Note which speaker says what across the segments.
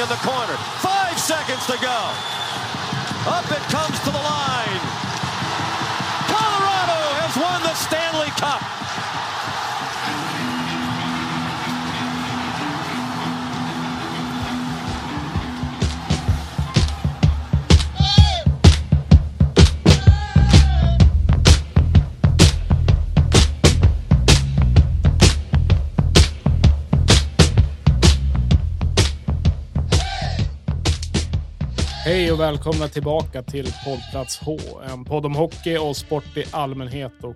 Speaker 1: In the corner. Five seconds to go. Up it comes
Speaker 2: och välkomna tillbaka till poddplats H. En podd om hockey och sport i allmänhet och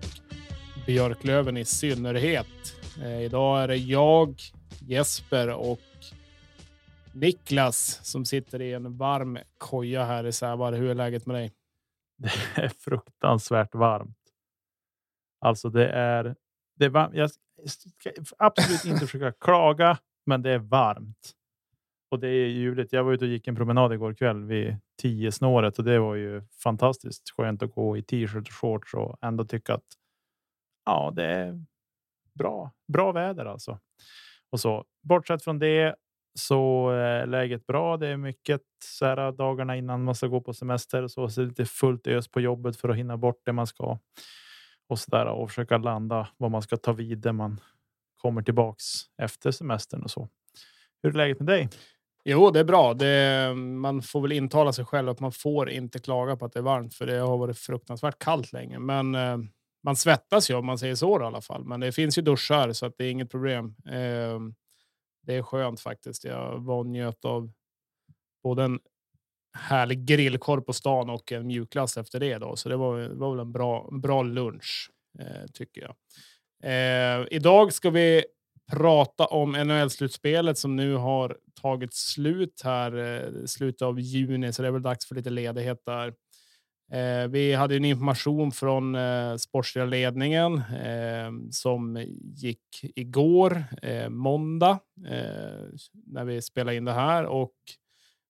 Speaker 2: Björklöven i synnerhet. Eh, idag är det jag, Jesper och Niklas som sitter i en varm koja här i Sävar. Hur är läget med dig?
Speaker 3: Det är fruktansvärt varmt. Alltså det är. Det är varmt. Jag ska absolut inte försöka klaga, men det är varmt. Och det är ljuvligt. Jag var ute och gick en promenad igår kväll vid 10 snåret och det var ju fantastiskt skönt att gå i t-shirt och shorts och ändå tycka att ja, det är bra. Bra väder alltså. Och så bortsett från det så är läget bra. Det är mycket så här dagarna innan man ska gå på semester och så, så är det lite fullt ös på jobbet för att hinna bort det man ska och så där och försöka landa vad man ska ta vid där man kommer tillbaks efter semestern och så. Hur är läget med dig?
Speaker 2: Jo, det är bra. Det, man får väl intala sig själv att man får inte klaga på att det är varmt, för det har varit fruktansvärt kallt länge. Men eh, man svettas ju om man säger så i alla fall. Men det finns ju duschar så att det är inget problem. Eh, det är skönt faktiskt. Jag var och njöt av både en härlig grillkorv på stan och en mjukglass efter det. Då. Så det var, det var väl en bra, bra lunch eh, tycker jag. Eh, idag ska vi prata om NHL-slutspelet som nu har tagit slut här eh, slutet av juni, så det är väl dags för lite ledighet där. Eh, vi hade en information från eh, sportsliga ledningen eh, som gick igår, eh, måndag, eh, när vi spelade in det här och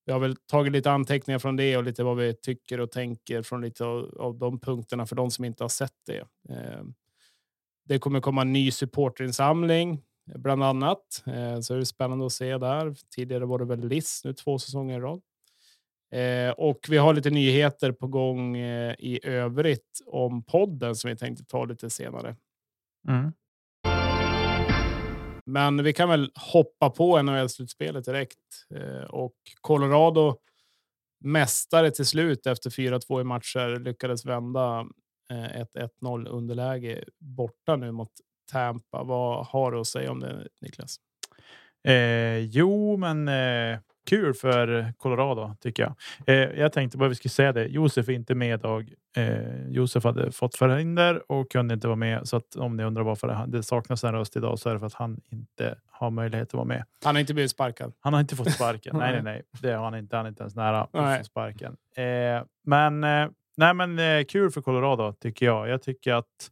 Speaker 2: vi har väl tagit lite anteckningar från det och lite vad vi tycker och tänker från lite av, av de punkterna för de som inte har sett det. Eh, det kommer komma en ny supporterinsamling bland annat. Eh, så det är spännande att se där. Tidigare var det väl Liss nu två säsonger i rad. Eh, och vi har lite nyheter på gång eh, i övrigt om podden som vi tänkte ta lite senare.
Speaker 3: Mm.
Speaker 2: Men vi kan väl hoppa på NHL-slutspelet direkt och Colorado mästare till slut efter 4-2 i matcher lyckades vända ett 1-0 underläge borta nu mot Tampa. Vad har du att säga om det, Niklas?
Speaker 3: Eh, jo, men eh, kul för Colorado tycker jag. Eh, jag tänkte bara vi skulle säga det. Josef är inte med idag. Eh, Josef hade fått förhinder och kunde inte vara med. Så att om ni undrar varför det, saknas en röst idag så är det för att han inte har möjlighet att vara med.
Speaker 2: Han har inte blivit sparkad.
Speaker 3: Han har inte fått sparken. nej, nej, nej, det har han inte. Han är inte ens nära
Speaker 2: Nej.
Speaker 3: sparken. Eh, men, eh, nej, men kul för Colorado tycker jag. Jag tycker att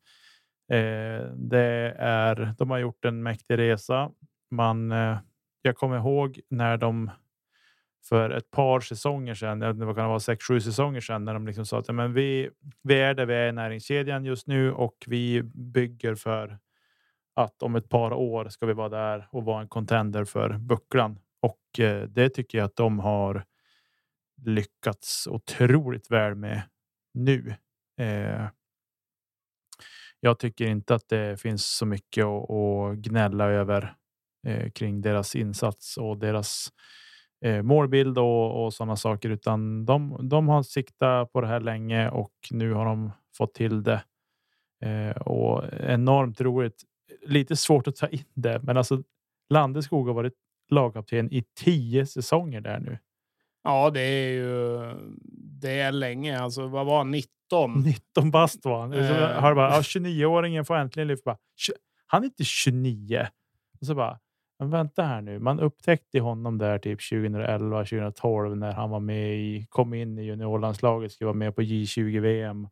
Speaker 3: Eh, det är, de har gjort en mäktig resa. Man, eh, jag kommer ihåg när de för ett par säsonger sedan, det kan vara sex, sju säsonger sedan, när de liksom sa att men vi, vi är där vi är i näringskedjan just nu och vi bygger för att om ett par år ska vi vara där och vara en contender för bucklan. Och eh, det tycker jag att de har lyckats otroligt väl med nu. Eh, jag tycker inte att det finns så mycket att, att gnälla över eh, kring deras insats och deras eh, målbild och, och sådana saker, utan de, de har siktat på det här länge och nu har de fått till det. Eh, och enormt roligt. Lite svårt att ta in det, men alltså Landeskog har varit lagkapten i tio säsonger där nu.
Speaker 2: Ja, det är ju. Det är länge. Alltså, vad var 90? 19?
Speaker 3: 19 bast var han.
Speaker 2: Eh.
Speaker 3: Hör bara, ja, 29-åringen får äntligen lyfta. Bara, "Tj- Han är inte 29. Och så bara, men vänta här nu. Man upptäckte honom där typ 2011, 2012 när han var med i, kom in i juniorlandslaget, skulle vara med på J20 VM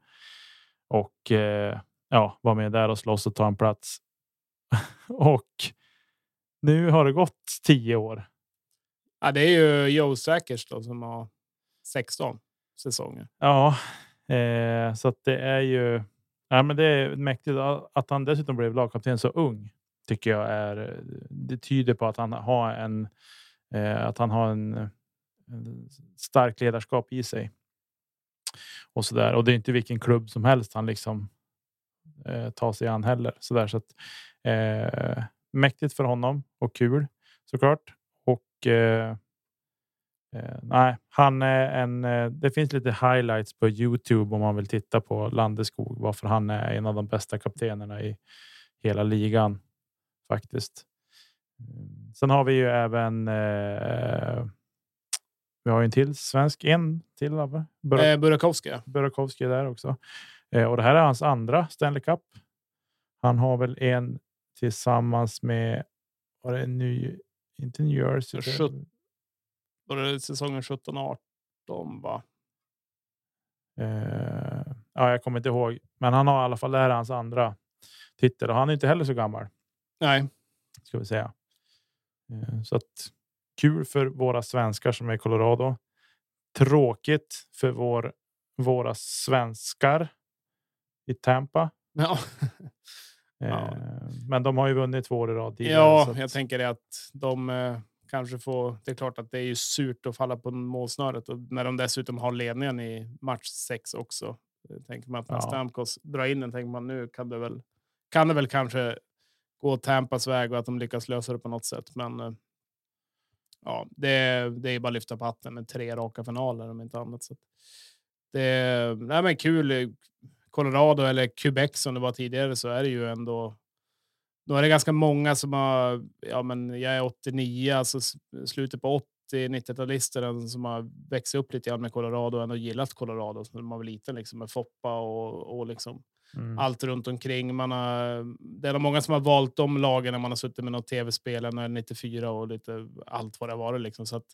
Speaker 3: och eh, ja, var med där och slåss och ta en plats. och nu har det gått tio år.
Speaker 2: Ja, det är ju Joe Sackers då som har 16 säsonger.
Speaker 3: Ja, eh, så att det är ju. Ja, men det är mäktigt att han dessutom blev lagkapten så ung. Tycker jag är. Det tyder på att han har en. Eh, att han har en, en stark ledarskap i sig. Och så där. Och det är inte vilken klubb som helst han liksom eh, tar sig an heller så där så att. Eh, mäktigt för honom och kul såklart. Och eh, eh, nej, han är en. Eh, det finns lite highlights på Youtube om man vill titta på Landeskog. Varför han är en av de bästa kaptenerna i hela ligan faktiskt. Mm. Sen har vi ju även. Eh, vi har en till svensk, en till? Burak-
Speaker 2: Eh, Burakovsky.
Speaker 3: Burakovsky är där också. Eh, och det här är hans andra Stanley Cup. Han har väl en tillsammans med. Var det New, inte New Jersey?
Speaker 2: Var det säsongen 17-18 va?
Speaker 3: Eh, ja, jag kommer inte ihåg, men han har i alla fall det här är hans andra titel och han är inte heller så gammal
Speaker 2: Nej,
Speaker 3: ska vi säga. Eh, så att kul för våra svenskar som är i Colorado. Tråkigt för vår, våra svenskar i Tampa.
Speaker 2: ja.
Speaker 3: Eh,
Speaker 2: Ja.
Speaker 3: Men de har ju vunnit två år i rad tidigare.
Speaker 2: ja
Speaker 3: att-
Speaker 2: jag tänker det att de eh, kanske får. Det är klart att det är ju surt att falla på målsnöret och när de dessutom har ledningen i match sex också. eh, Tänker man att när
Speaker 3: Ja.
Speaker 2: Stamkos drar in den tänker man nu kan det väl. Kan det väl kanske gå Tampas väg och att de lyckas lösa det på något sätt, men. eh, Ja, det, det är bara lyfta på hatten med tre raka finaler om inte annat. Så det nej, men kul. Colorado eller Quebec som det var tidigare så är det ju ändå. Då är det ganska många som har. Ja, men jag är 89, alltså slutet på 80 90-talister som har växt upp lite grann med Colorado och ändå gillat Colorado när man var liten liksom med Foppa och, och liksom
Speaker 3: Mm.
Speaker 2: allt runt omkring. Man har, det är nog många som har valt de lagen när man har suttit med något tv-spel när 94 och lite allt vad det har varit. Liksom. Så att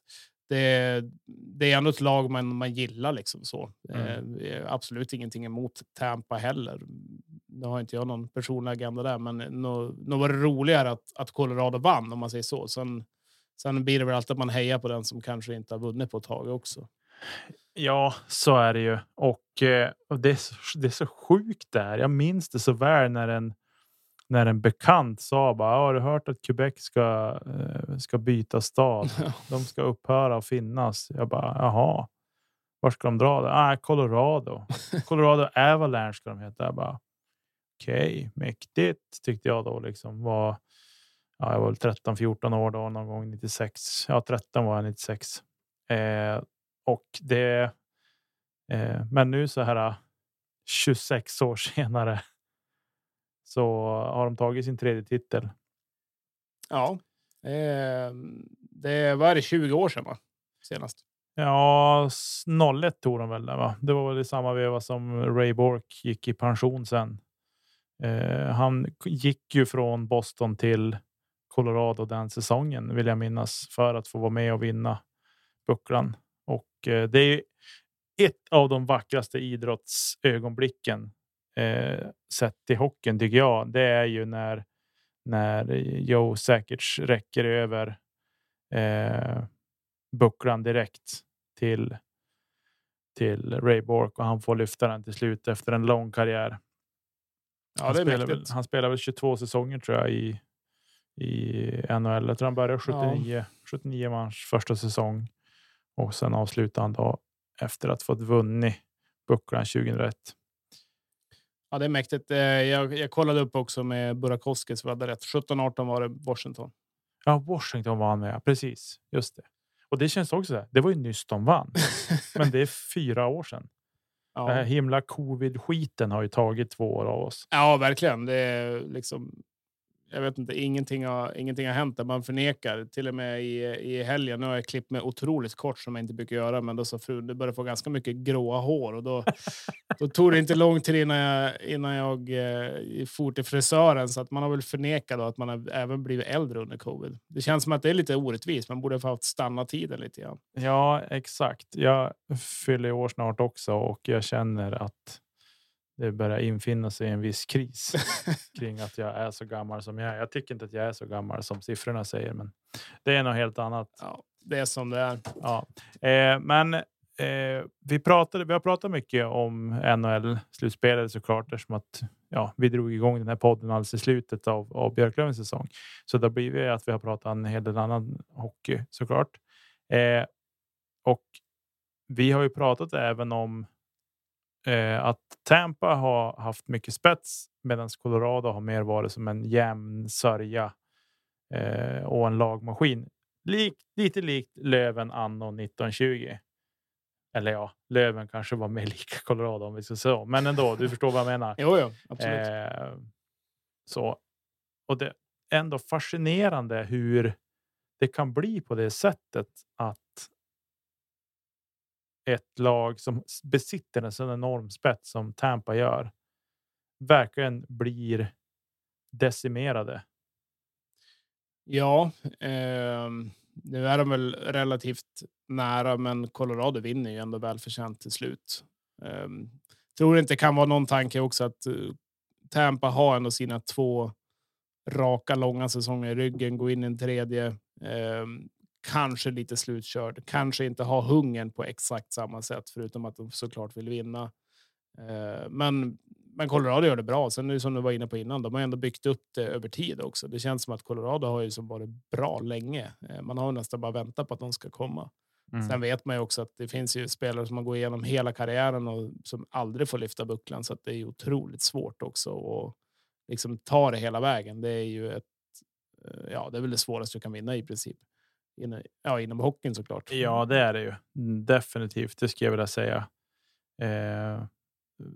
Speaker 2: det, det är ändå ett lag man, man gillar. Liksom så.
Speaker 3: Mm.
Speaker 2: Eh, absolut ingenting emot Tampa heller. Nu har inte jag någon personlig agenda där, men nog nog var det roligare att, att Colorado vann om man säger så. Sen, sen blir det väl alltid att man hejar på den som kanske inte har vunnit på ett tag också.
Speaker 3: Ja, så är det ju. Och, eh, och det, är så, det är så sjukt där. Jag minns det så väl när en, när en bekant sa bara, har du hört att Quebec ska, eh, ska byta stad? De ska upphöra att finnas. Jag bara, jaha. Var ska de dra? det? Ah, Colorado. Colorado Avalanche ska de heta. Jag bara, okej, mäktigt tyckte jag då liksom var. Ja, jag var väl 13, 14 år då någon gång 96. Ja, 13 var jag 96. Eh, och det. Eh, men nu så här 26 år senare. Så har de tagit sin tredje titel.
Speaker 2: Ja, eh, det var det 20 år sedan va? senast.
Speaker 3: Ja, s- 01 tog de väl där, va? Det var väl i samma veva som Ray Bork gick i pension sen. Eh, han gick ju från Boston till Colorado den säsongen vill jag minnas för att få vara med och vinna bucklan. Och eh, det är ett av de vackraste idrottsögonblicken eh, sett i hockeyn tycker jag. Det är ju när när Joe Sakic räcker över eh, bucklan direkt till till Ray Bork och han får lyfta den till slut efter en lång karriär.
Speaker 2: Ja,
Speaker 3: han, spelar väl, han spelar väl 22 säsonger tror jag i i NHL. Jag tror han började 79, 79 var hans första säsong och sen avslutade han då efter att fått vunnit bucklan 2001.
Speaker 2: Ja, det är mäktigt. Eh, Jag, jag kollade upp också med Burakovsky så vi hade rätt. 17-18 var det Washington.
Speaker 3: Ja, Washington var han med. Precis, just det. Och det känns också. Det var ju nyss de vann, men det är fyra år sedan. Den här
Speaker 2: Ja,
Speaker 3: himla covid skiten har ju tagit två år av oss.
Speaker 2: ja verkligen. Det är liksom. Jag vet inte, ingenting har, ingenting har hänt där man förnekar. Till och med i, i helgen, nu har jag klippt mig otroligt kort som jag inte brukar göra, men då sa frun, du börjar få ganska mycket gråa hår och då, då tog det inte lång tid innan jag, innan jag eh, for till frisören. Så att man har väl förnekat då att man har även blivit äldre under covid. Det känns som att det är lite orättvist. Man borde ha haft stanna tiden lite grann.
Speaker 3: Ja, exakt. Jag fyller år snart också och jag känner att det börjar infinna sig en viss kris kring att jag är så gammal som jag är. Jag tycker inte att jag är så gammal som siffrorna säger, men det är något helt annat.
Speaker 2: Ja, det är som det är.
Speaker 3: Ja, eh, men eh, vi pratade. Vi har pratat mycket om NHL slutspelet såklart eftersom att ja, vi drog igång den här podden alldeles i slutet av, av Björklövens säsong. Så då blir det att vi har pratat en hel del annan hockey såklart. Eh, och vi har ju pratat även om eh, att Tampa har haft mycket spets medan Colorado har mer varit som en jämn sörja eh, och en lagmaskin. Lik, lite likt Löven anno 1920. Eller ja, Löven kanske var mer lika Colorado om vi ska säga så. Men ändå, du förstår vad jag menar.
Speaker 2: Jo, jo, absolut.
Speaker 3: Eh, så. Och det är ändå fascinerande hur det kan bli på det sättet att ett lag som besitter en sån enorm spets som Tampa gör verkligen blir decimerade.
Speaker 2: Ja, eh, nu är de väl relativt nära, men Colorado vinner ju ändå välförtjänt till slut. Eh, tror inte det kan vara någon tanke också att eh, Tampa har ändå sina två raka långa säsonger i ryggen, gå in i en tredje. Eh, kanske lite slutkörd, kanske inte ha hungern på exakt samma sätt, förutom att de såklart vill vinna. Eh, men, men Colorado gör det bra. Sen nu som du var inne på innan, de har ändå byggt upp det över tid också. Det känns som att Colorado har ju som varit bra länge. Eh, man har nästan bara väntat på att de ska komma. Sen vet man ju också att det finns ju spelare som har gått igenom hela karriären och som aldrig får lyfta bucklan, så att det är ju otroligt svårt också att liksom ta det hela vägen. Det är ju ett, eh, ja, det är väl det svåraste du kan vinna i princip. Inne, ja, inom hockeyn såklart.
Speaker 3: Ja, det är det ju Mm, definitivt. Det skulle jag vilja säga. Eh,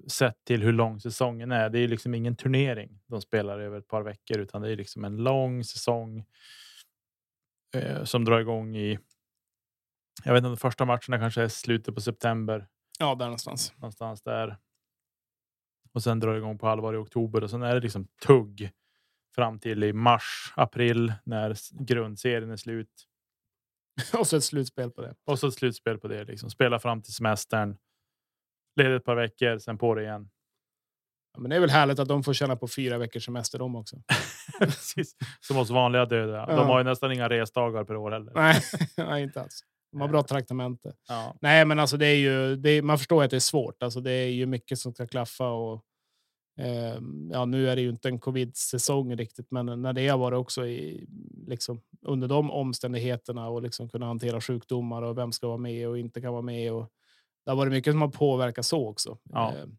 Speaker 3: sett till hur lång säsongen är. Det är liksom ingen turnering de spelar över ett par veckor, utan det är liksom en lång säsong eh, som drar igång i. Jag vet inte, de första matcherna kanske är slutet på september
Speaker 2: Ja, där någonstans.
Speaker 3: någonstans där. Och sen drar det igång på allvar i oktober och sen är det liksom tugg fram till i mars, april när grundserien är slut.
Speaker 2: och så ett slutspel på det.
Speaker 3: Och så ett slutspel på det. Liksom. Spela fram till semestern. Leder ett par veckor, sen på det igen.
Speaker 2: Ja, men det är väl härligt att de får känna på fyra veckors semester de också.
Speaker 3: Precis. Som oss vanliga döda.
Speaker 2: Ja.
Speaker 3: De har ju nästan inga resdagar per år heller.
Speaker 2: Nej, nej, inte alls. De har bra traktamente.
Speaker 3: Ja.
Speaker 2: Nej, men alltså det är ju, det är, man förstår att det är svårt. Alltså det är ju mycket som ska klaffa och ehm, ja, nu är det ju inte en covid-säsong riktigt, men när det har varit också i, liksom, under de omständigheterna och liksom kunna hantera sjukdomar och vem ska vara med och inte kan vara med. Och det har varit mycket som har påverkat så också.
Speaker 3: Ja.
Speaker 2: Ehm,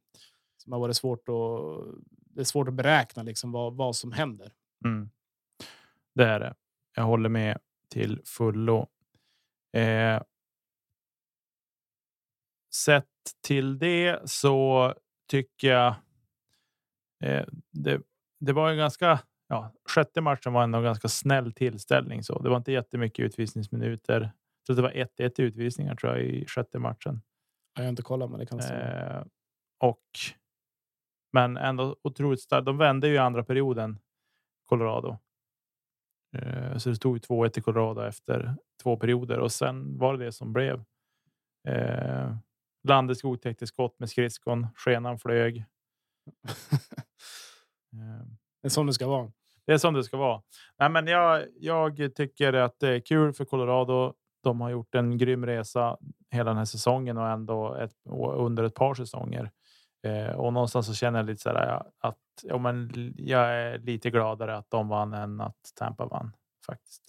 Speaker 2: som har varit svårt att, det är svårt att beräkna liksom vad, vad som händer.
Speaker 3: Mm. Det är det. Jag håller med till fullo. Eh, sett till det så tycker jag eh, det, det var en ganska ja, sjätte matchen var ändå en ganska snäll tillställning. Så det var inte jättemycket utvisningsminuter. Så det var 1-1 utvisningar tror jag i sjätte matchen.
Speaker 2: Jag har inte kollat, men det kan.
Speaker 3: Eh, och men ändå otroligt starkt. De vände ju i andra perioden Colorado. Eh, så det stod ju 2-1 i Colorado efter två perioder och sen var det det som blev. Eh, Landeskog täckte skott med skridskon. Skenan flög. Eh,
Speaker 2: som det ska vara.
Speaker 3: Det är som det ska vara. Nej, men jag, jag tycker att det är kul för Colorado. De har gjort en grym resa hela den här säsongen och ändå ett, under ett par säsonger. Eh, och någonstans så känner jag lite så här att ja, men jag är lite gladare att de vann än att Tampa vann faktiskt.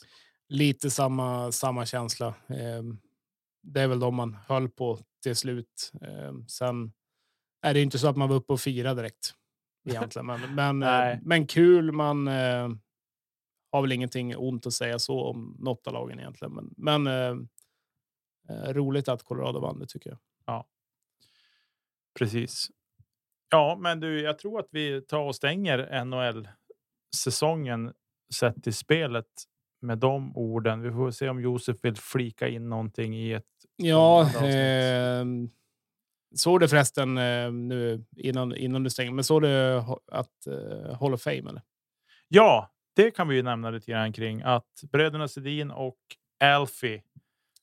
Speaker 2: Lite samma, samma känsla. Eh, det är väl de man höll på till slut. Eh, sen är det inte så att man var uppe och firade direkt egentligen, men, men, eh, men kul. Man eh, har väl ingenting ont att säga så om något av lagen egentligen, men, men eh, eh, roligt att Colorado vann det tycker jag.
Speaker 3: Precis. Ja, men du, jag tror att vi tar och stänger NHL säsongen sett till spelet med de orden. Vi får se om Josef vill flika in någonting i ett.
Speaker 2: Ja, eh, såg det förresten eh, nu innan, innan du stänger, men såg du att eh, Hall of Fame? Eller?
Speaker 3: Ja, det kan vi ju nämna lite grann kring att bröderna Sedin och Alfie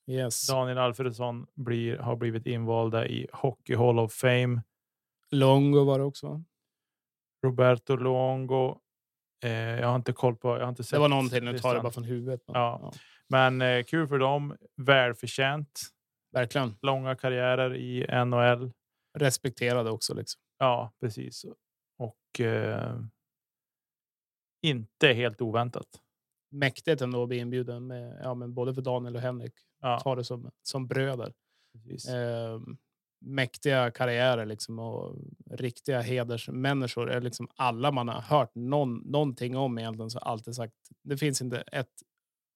Speaker 2: Yes.
Speaker 3: Daniel Alfredsson blir, har blivit invalda i Hockey Hall of Fame.
Speaker 2: Longo var det också.
Speaker 3: Roberto Luongo. Eh, jag har inte koll på. Jag har inte sett
Speaker 2: Det var någonting, nu tar det bara från huvudet. men-
Speaker 3: Ja. Men eh, kul för dem. Välförtjänt.
Speaker 2: Verkligen.
Speaker 3: Långa karriärer i NHL.
Speaker 2: Respekterade också. Liksom.
Speaker 3: Ja, precis. Och eh, inte helt oväntat.
Speaker 2: Mäktigt ändå att bli inbjuden, med, ja, men både för Daniel och Henrik.
Speaker 3: Ja,
Speaker 2: Ta det som, som bröder. Eh, mäktiga karriärer liksom, och riktiga hedersmänniskor. Är liksom alla man har hört någon, någonting om egentligen så alltid sagt. Det finns inte ett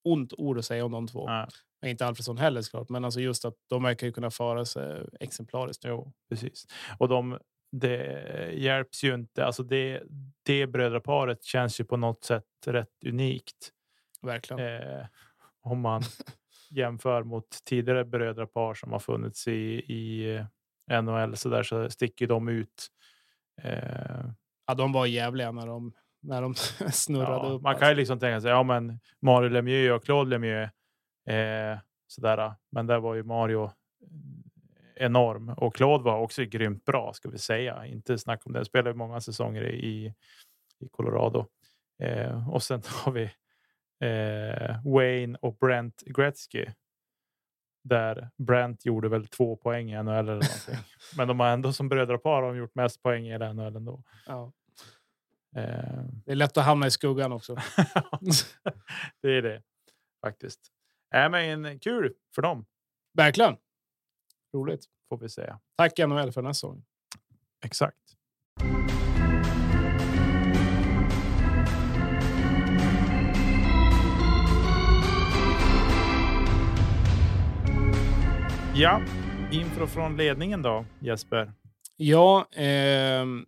Speaker 2: ont ord att säga om de två.
Speaker 3: Nej,
Speaker 2: Inte Alfredsson heller såklart, men alltså just att de verkar ju kunna föra sig exemplariskt.
Speaker 3: jo, precis. Och de, det hjälps ju inte. Alltså det, det brödraparet känns ju på något sätt rätt unikt.
Speaker 2: Verkligen.
Speaker 3: Eh, om man jämför mot tidigare brödrapar som har funnits i, i eh, NHL så där så sticker de ut. Eh,
Speaker 2: Ja, de var jävliga när de, när de snurrade
Speaker 3: ja,
Speaker 2: upp.
Speaker 3: man kan ju liksom tänka sig, ja men Mario Lemieux och Claude Lemieux. Eh, sådär. Men där var ju Mario eh, enorm och Claude var också grymt bra ska vi säga. Inte snack om det. Spelade ju många säsonger i, i Colorado. Eh, och sen har vi eh, Wayne och Brent Gretzky. Där Brent gjorde väl två poäng i NHL eller någonting. Men de har ändå som brödrapar har de gjort mest poäng i NHL ändå.
Speaker 2: Ja,
Speaker 3: Eh,
Speaker 2: det är lätt att hamna i skuggan också.
Speaker 3: det är det faktiskt. Äh, men kul för dem
Speaker 2: Verkligen. Roligt.
Speaker 3: får vi säga.
Speaker 2: Tack NHL för den här säsongen.
Speaker 3: Exakt. Ja, info från ledningen då Jesper.
Speaker 2: Ja, ehm,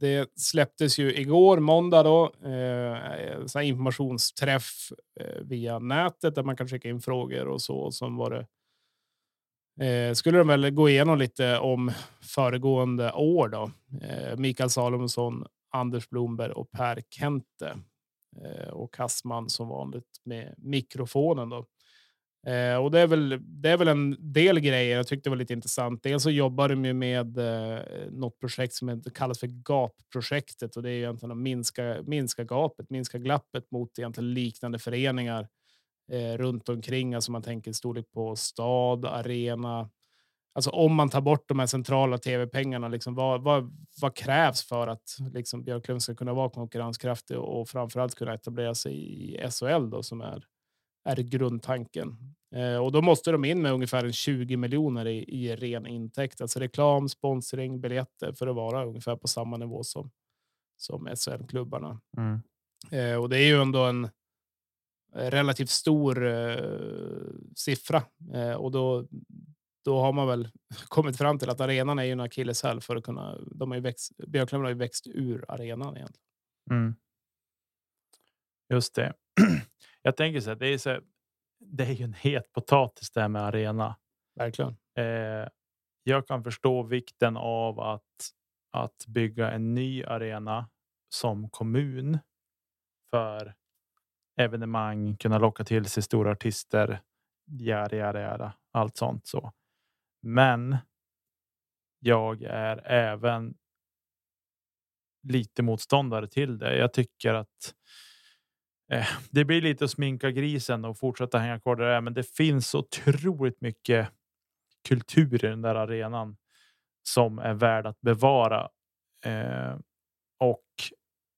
Speaker 2: det släpptes ju igår, måndag, då, eh, så här informationsträff eh, via nätet där man kan skicka in frågor och så. Som var det, eh, skulle de väl gå igenom lite om föregående år. Då. Eh, Mikael Salomonsson, Anders Blomberg och Per Kente. Eh, och Kassman som vanligt med mikrofonen. Då. Eh, och det är, väl, det är väl en del grejer jag tyckte var lite intressant. Dels så jobbar de ju med eh, något projekt som kallas för GAP-projektet och det är ju egentligen att minska, minska gapet, minska glappet mot egentligen liknande föreningar eh, runt omkring. Alltså man tänker storlek på stad, arena. Alltså om man tar bort de här centrala tv-pengarna, liksom, vad, vad, vad krävs för att liksom, Björklund ska kunna vara konkurrenskraftig och, och framförallt kunna etablera sig i SHL då, som är är grundtanken. Eh, och då måste de in med ungefär en 20 miljoner i, i ren intäkt, alltså reklam, sponsring, biljetter för att vara ungefär på samma nivå som, som SHL-klubbarna. Eh, och det är ju ändå en relativt stor eh, siffra eh, och då, då har man väl kommit fram till att arenan är ju en akilleshäl för att kunna. De har ju växt, Björklöven har ju växt ur arenan egentligen.
Speaker 3: Mm. Just det. Jag tänker så här, det är, så här, det är ju en het potatis det här med arena.
Speaker 2: Verkligen.
Speaker 3: Eh, jag kan förstå vikten av att, att bygga en ny arena som kommun för evenemang, kunna locka till sig stora artister, jada, jada, jada, allt sånt så. Men jag är även lite motståndare till det. Jag tycker att eh, det blir lite att sminka grisen och fortsätta hänga kvar där, men det finns otroligt mycket kultur i den där arenan som är värd att bevara. Eh, och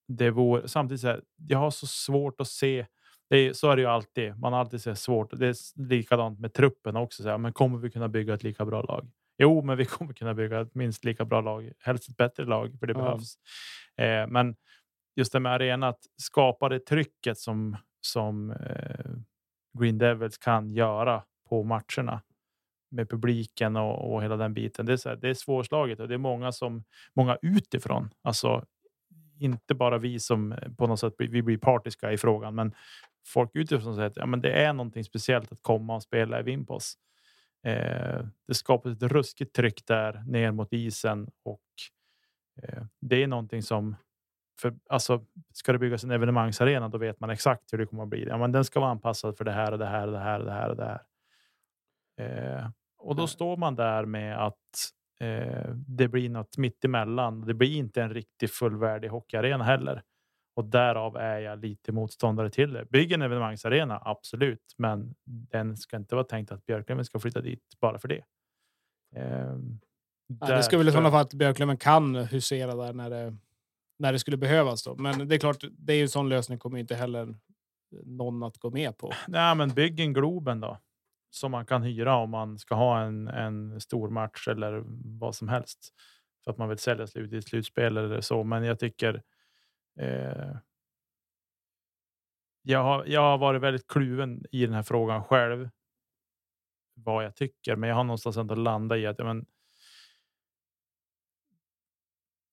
Speaker 3: det vore samtidigt så här. Jag har så svårt att se. Det är, så är det ju alltid. Man har alltid så svårt. Det är likadant med truppen också. Så här, men kommer vi kunna bygga ett lika bra lag? Jo, men vi kommer kunna bygga ett minst lika bra lag, helst ett bättre lag, för det
Speaker 2: Ja.
Speaker 3: behövs. Eh, men just det med arena, att skapa det trycket som som eh, Green Devils kan göra på matcherna med publiken och, och hela den biten. Det är, så här, det är svårslaget och det är många som många utifrån, alltså inte bara vi som på något sätt vi blir partiska i frågan, men folk utifrån säger att ja, men det är någonting speciellt att komma och spela i Vimpos. Eh, det skapar ett ruskigt tryck där ner mot isen och eh, det är någonting som för alltså, ska det byggas en evenemangsarena, då vet man exakt hur det kommer att bli. Ja, men den ska vara anpassad för det här och det här och det här och det här och det här. Eh, och då
Speaker 2: Nej.
Speaker 3: står man där med att eh, det blir något mittemellan. Det blir inte en riktigt fullvärdig hockeyarena heller. Och därav är jag lite motståndare till det. Bygg en evenemangsarena, absolut, men den ska inte vara tänkt att Björklöven ska flytta dit bara för det. Eh,
Speaker 2: Ja, det skulle väl i sådana fall att Björklöven kan husera där när det, när det skulle behövas. Då. Men det är klart, det är ju en sån lösning kommer inte heller någon att gå med på.
Speaker 3: Nej, men bygg en Globen då som man kan hyra om man ska ha en, en stor match eller vad som helst för att man vill sälja slut i ett slutspel eller så. Men jag tycker. Eh, jag har. Jag har varit väldigt kluven i den här frågan själv. Vad jag tycker, men jag har någonstans ändå landat i att ja, men.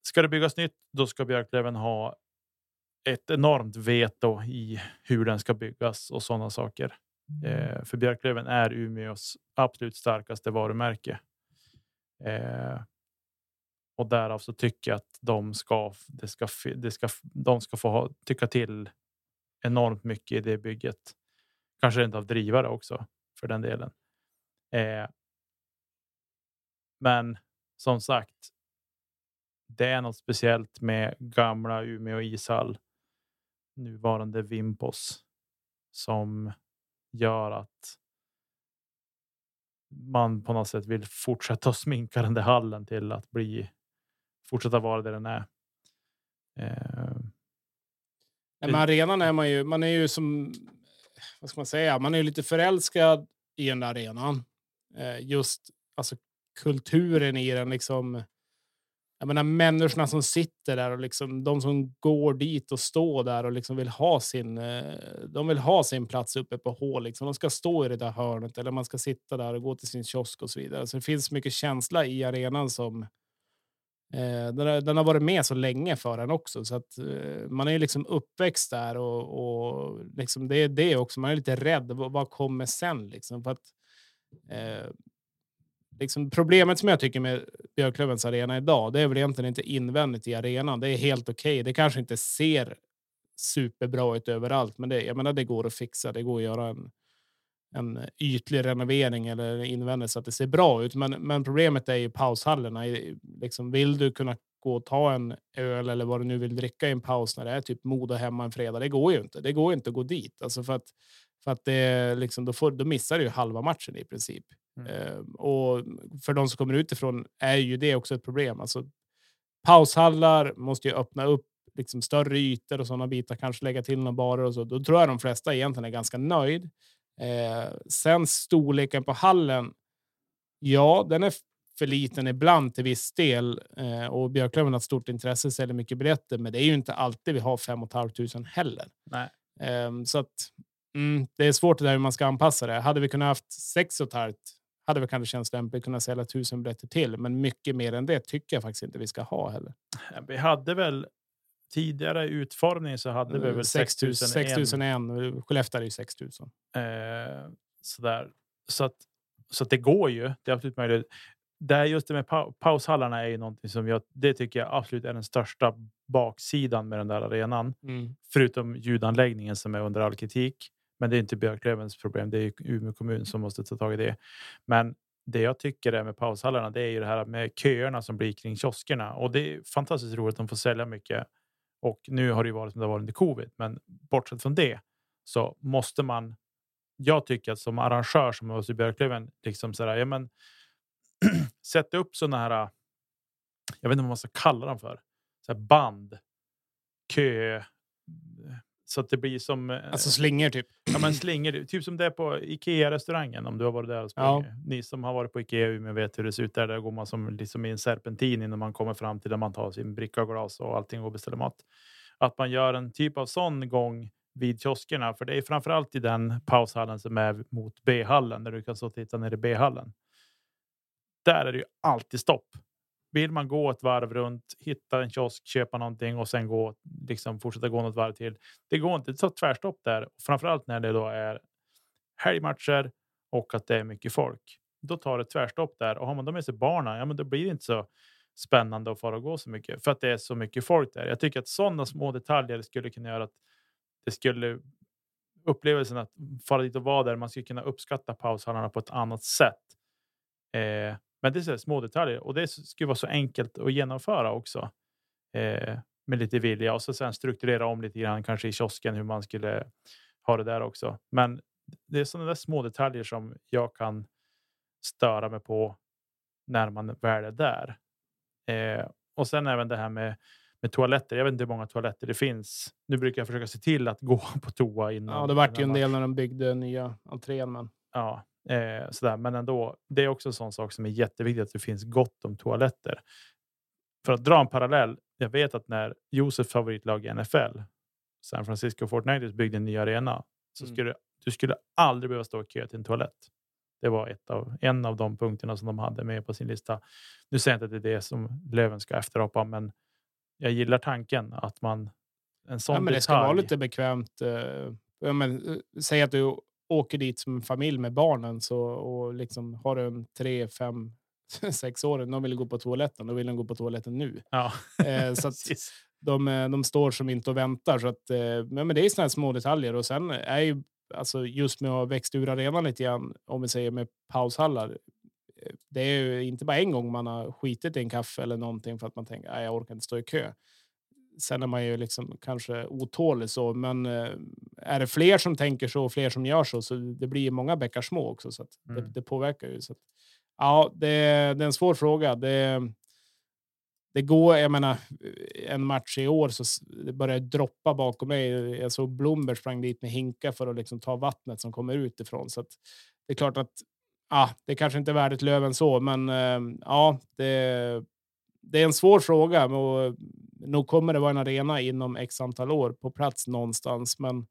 Speaker 3: Ska det byggas nytt, då ska Björklöven ha ett enormt veto i hur den ska byggas och sådana saker. Eh, för Björklöven är Umeås absolut starkaste varumärke. Eh, och därav så tycker jag att de ska, det ska, det ska, de ska få ha, tycka till enormt mycket i det bygget. Kanske rent av driva det också för den delen. Eh, men som sagt, det är något speciellt med gamla Umeå ishall, nuvarande Vimpos, som gör att man på något sätt vill fortsätta sminka den där hallen till att bli fortsätta vara det den är. Eh,
Speaker 2: Nej, men arenan är man ju, man är ju som, vad ska man säga, man är lite förälskad i den där arenan. Eh, just alltså kulturen i den liksom. Jag menar människorna som sitter där och liksom de som går dit och står där och liksom vill ha sin. Eh, de vill ha sin plats uppe på hål. Liksom. De ska stå i det där hörnet eller man ska sitta där och gå till sin kiosk och så vidare. Så det finns mycket känsla i arenan som Eh, den, har, den har varit med så länge för en också, så att eh, man är ju liksom uppväxt där och, och liksom det är det också. Man är lite rädd. Vad, vad kommer sen? Liksom, för att, eh, liksom problemet som jag tycker med Björklövens arena idag, det är väl egentligen inte invändigt i arenan. Det är helt okej. Det kanske inte ser superbra ut överallt, men det, jag menar, det går att fixa. Det går att göra en, en ytlig renovering eller invändigt så att det ser bra ut. Men, men problemet är ju paushallarna. Liksom, vill du kunna gå och ta en öl eller vad du nu vill dricka i en paus när det är typ Modo hemma en fredag? Det går ju inte. Det går inte att gå dit. Alltså för att, för att det liksom, då, får, då missar du ju halva matchen i princip.
Speaker 3: Mm.
Speaker 2: Eh, och för de som kommer utifrån är ju det också ett problem. Alltså, paushallar måste ju öppna upp liksom större ytor och sådana bitar, kanske lägga till några barer och så. Då tror jag de flesta egentligen är ganska nöjd. Eh, sen storleken på hallen. Ja, den är för liten ibland till viss del eh, och Björklöven har ett stort intresse, säljer mycket biljetter, men det är ju inte alltid vi har 5 500 heller.
Speaker 3: nej.
Speaker 2: Ehm, så att mm, det är svårt det där hur man ska anpassa det. Hade vi kunnat haft 6 500 hade vi kanske känts lämpligt kunna sälja 1000 biljetter till, men mycket mer än det tycker jag faktiskt inte vi ska ha heller.
Speaker 3: Vi hade väl tidigare utformning så hade vi väl 6001.
Speaker 2: 6001. Skellefteå är ju 6000.
Speaker 3: Eh, sådär. Så att, så att det går ju. Det är absolut möjligt. Det är just det med pau- paushallarna är ju någonting som jag, det tycker jag absolut är den största baksidan med den där arenan. Förutom ljudanläggningen som är under all kritik. Men det är inte Björklövens problem. Det är Umeå kommun som måste ta tag i det. Men det jag tycker är med paushallarna, det är ju det här med köerna som blir kring kioskerna och det är fantastiskt roligt att de får sälja mycket. Och nu har det ju varit som det har varit under covid, men bortsett från det så måste man. Jag tycker att som arrangör som hos Björklöven liksom så där, ja, men sätta upp sådana här. Jag vet inte vad man ska kalla dem för så här band, kö, så att det blir som. eh,
Speaker 2: Alltså slingor typ.
Speaker 3: Ja, men slingor, typ som det är på Ikea restaurangen om du har varit där och
Speaker 2: Ja.
Speaker 3: sprungit. Ni som har varit på Ikea Umeå vet hur det ser ut där. Där går man som liksom i en serpentin innan man kommer fram till där man tar sin bricka och glas och allting och beställer mat. Att man gör en typ av sån gång vid kioskerna, för det är framförallt i den paushallen som är mot B-hallen där du kan stå och titta ner i B-hallen. Där är det ju alltid stopp. Vill man gå ett varv runt, hitta en kiosk, köpa någonting och sen gå liksom fortsätta gå något varv till. Det går inte. Det tar tvärstopp där, framförallt när det då är helgmatcher och att det är mycket folk. Då tar det tvärstopp där och har man då med sig barnen, ja, men då blir det inte så spännande att fara och gå så mycket för att det är så mycket folk där. Jag tycker att sådana små detaljer skulle kunna göra att det skulle upplevelsen att fara dit och vara där. Man skulle kunna uppskatta paushallarna på ett annat sätt. Eh, men det är små detaljer och det skulle vara så enkelt att genomföra också. Eh, med lite vilja och så sen strukturera om lite grann kanske i kiosken hur man skulle ha det där också. Men det är sådana där små detaljer som jag kan störa mig på när man väl är där. Eh, och sen även det här med, med toaletter. Jag vet inte hur många toaletter det finns. Nu brukar jag försöka se till att gå på toa innan.
Speaker 2: Ja, det vart ju en del när de byggde nya entrén, men
Speaker 3: Ja, eh, sådär. men ändå. Det är också en sån sak som är jätteviktigt att det finns gott om toaletter. För att dra en parallell. Jag vet att när Josefs favoritlag i NFL, San Francisco 49ers byggde en ny arena så
Speaker 2: Mm.
Speaker 3: skulle du skulle aldrig behöva stå i kö till en toalett. Det var ett av, en av de punkterna som de hade med på sin lista. Nu säger jag inte att det är det som Löven ska efterapa, men jag gillar tanken att man en sån
Speaker 2: Ja, men det ska
Speaker 3: detalj.
Speaker 2: vara lite bekvämt. eh, Ja, men, eh, säg att du åker dit som en familj med barnen så, och liksom har en tre, fem, sex år. De vill gå på toaletten. Då vill de gå på toaletten nu.
Speaker 3: Ja,
Speaker 2: Eh, så de, eh, de står som inte och väntar. Så att, eh, men men det är såna här små detaljer. Och sen är ju alltså just med att ha växt ur arenan lite grann, om vi säger med paushallar. eh, Det är ju inte bara en gång man har skitit i en kaffe eller någonting för att man tänker att jag orkar inte stå i kö. Sen är man ju liksom kanske otålig så, men eh, är det fler som tänker så och fler som gör så, så det blir många bäckar små också. Så att det,
Speaker 3: Mm.
Speaker 2: det påverkar ju. Så att, ja, det, det är en svår fråga. Det, det går, jag menar, en match i år så det börjar droppa bakom mig. Jag såg Blomberg sprang dit med hinkar för att liksom ta vattnet som kommer utifrån. Så att det är klart att ja, det kanske inte är värdigt Löven så, men eh, ja, det, det är en svår fråga. Och nog kommer det vara en arena inom x antal år på plats någonstans, men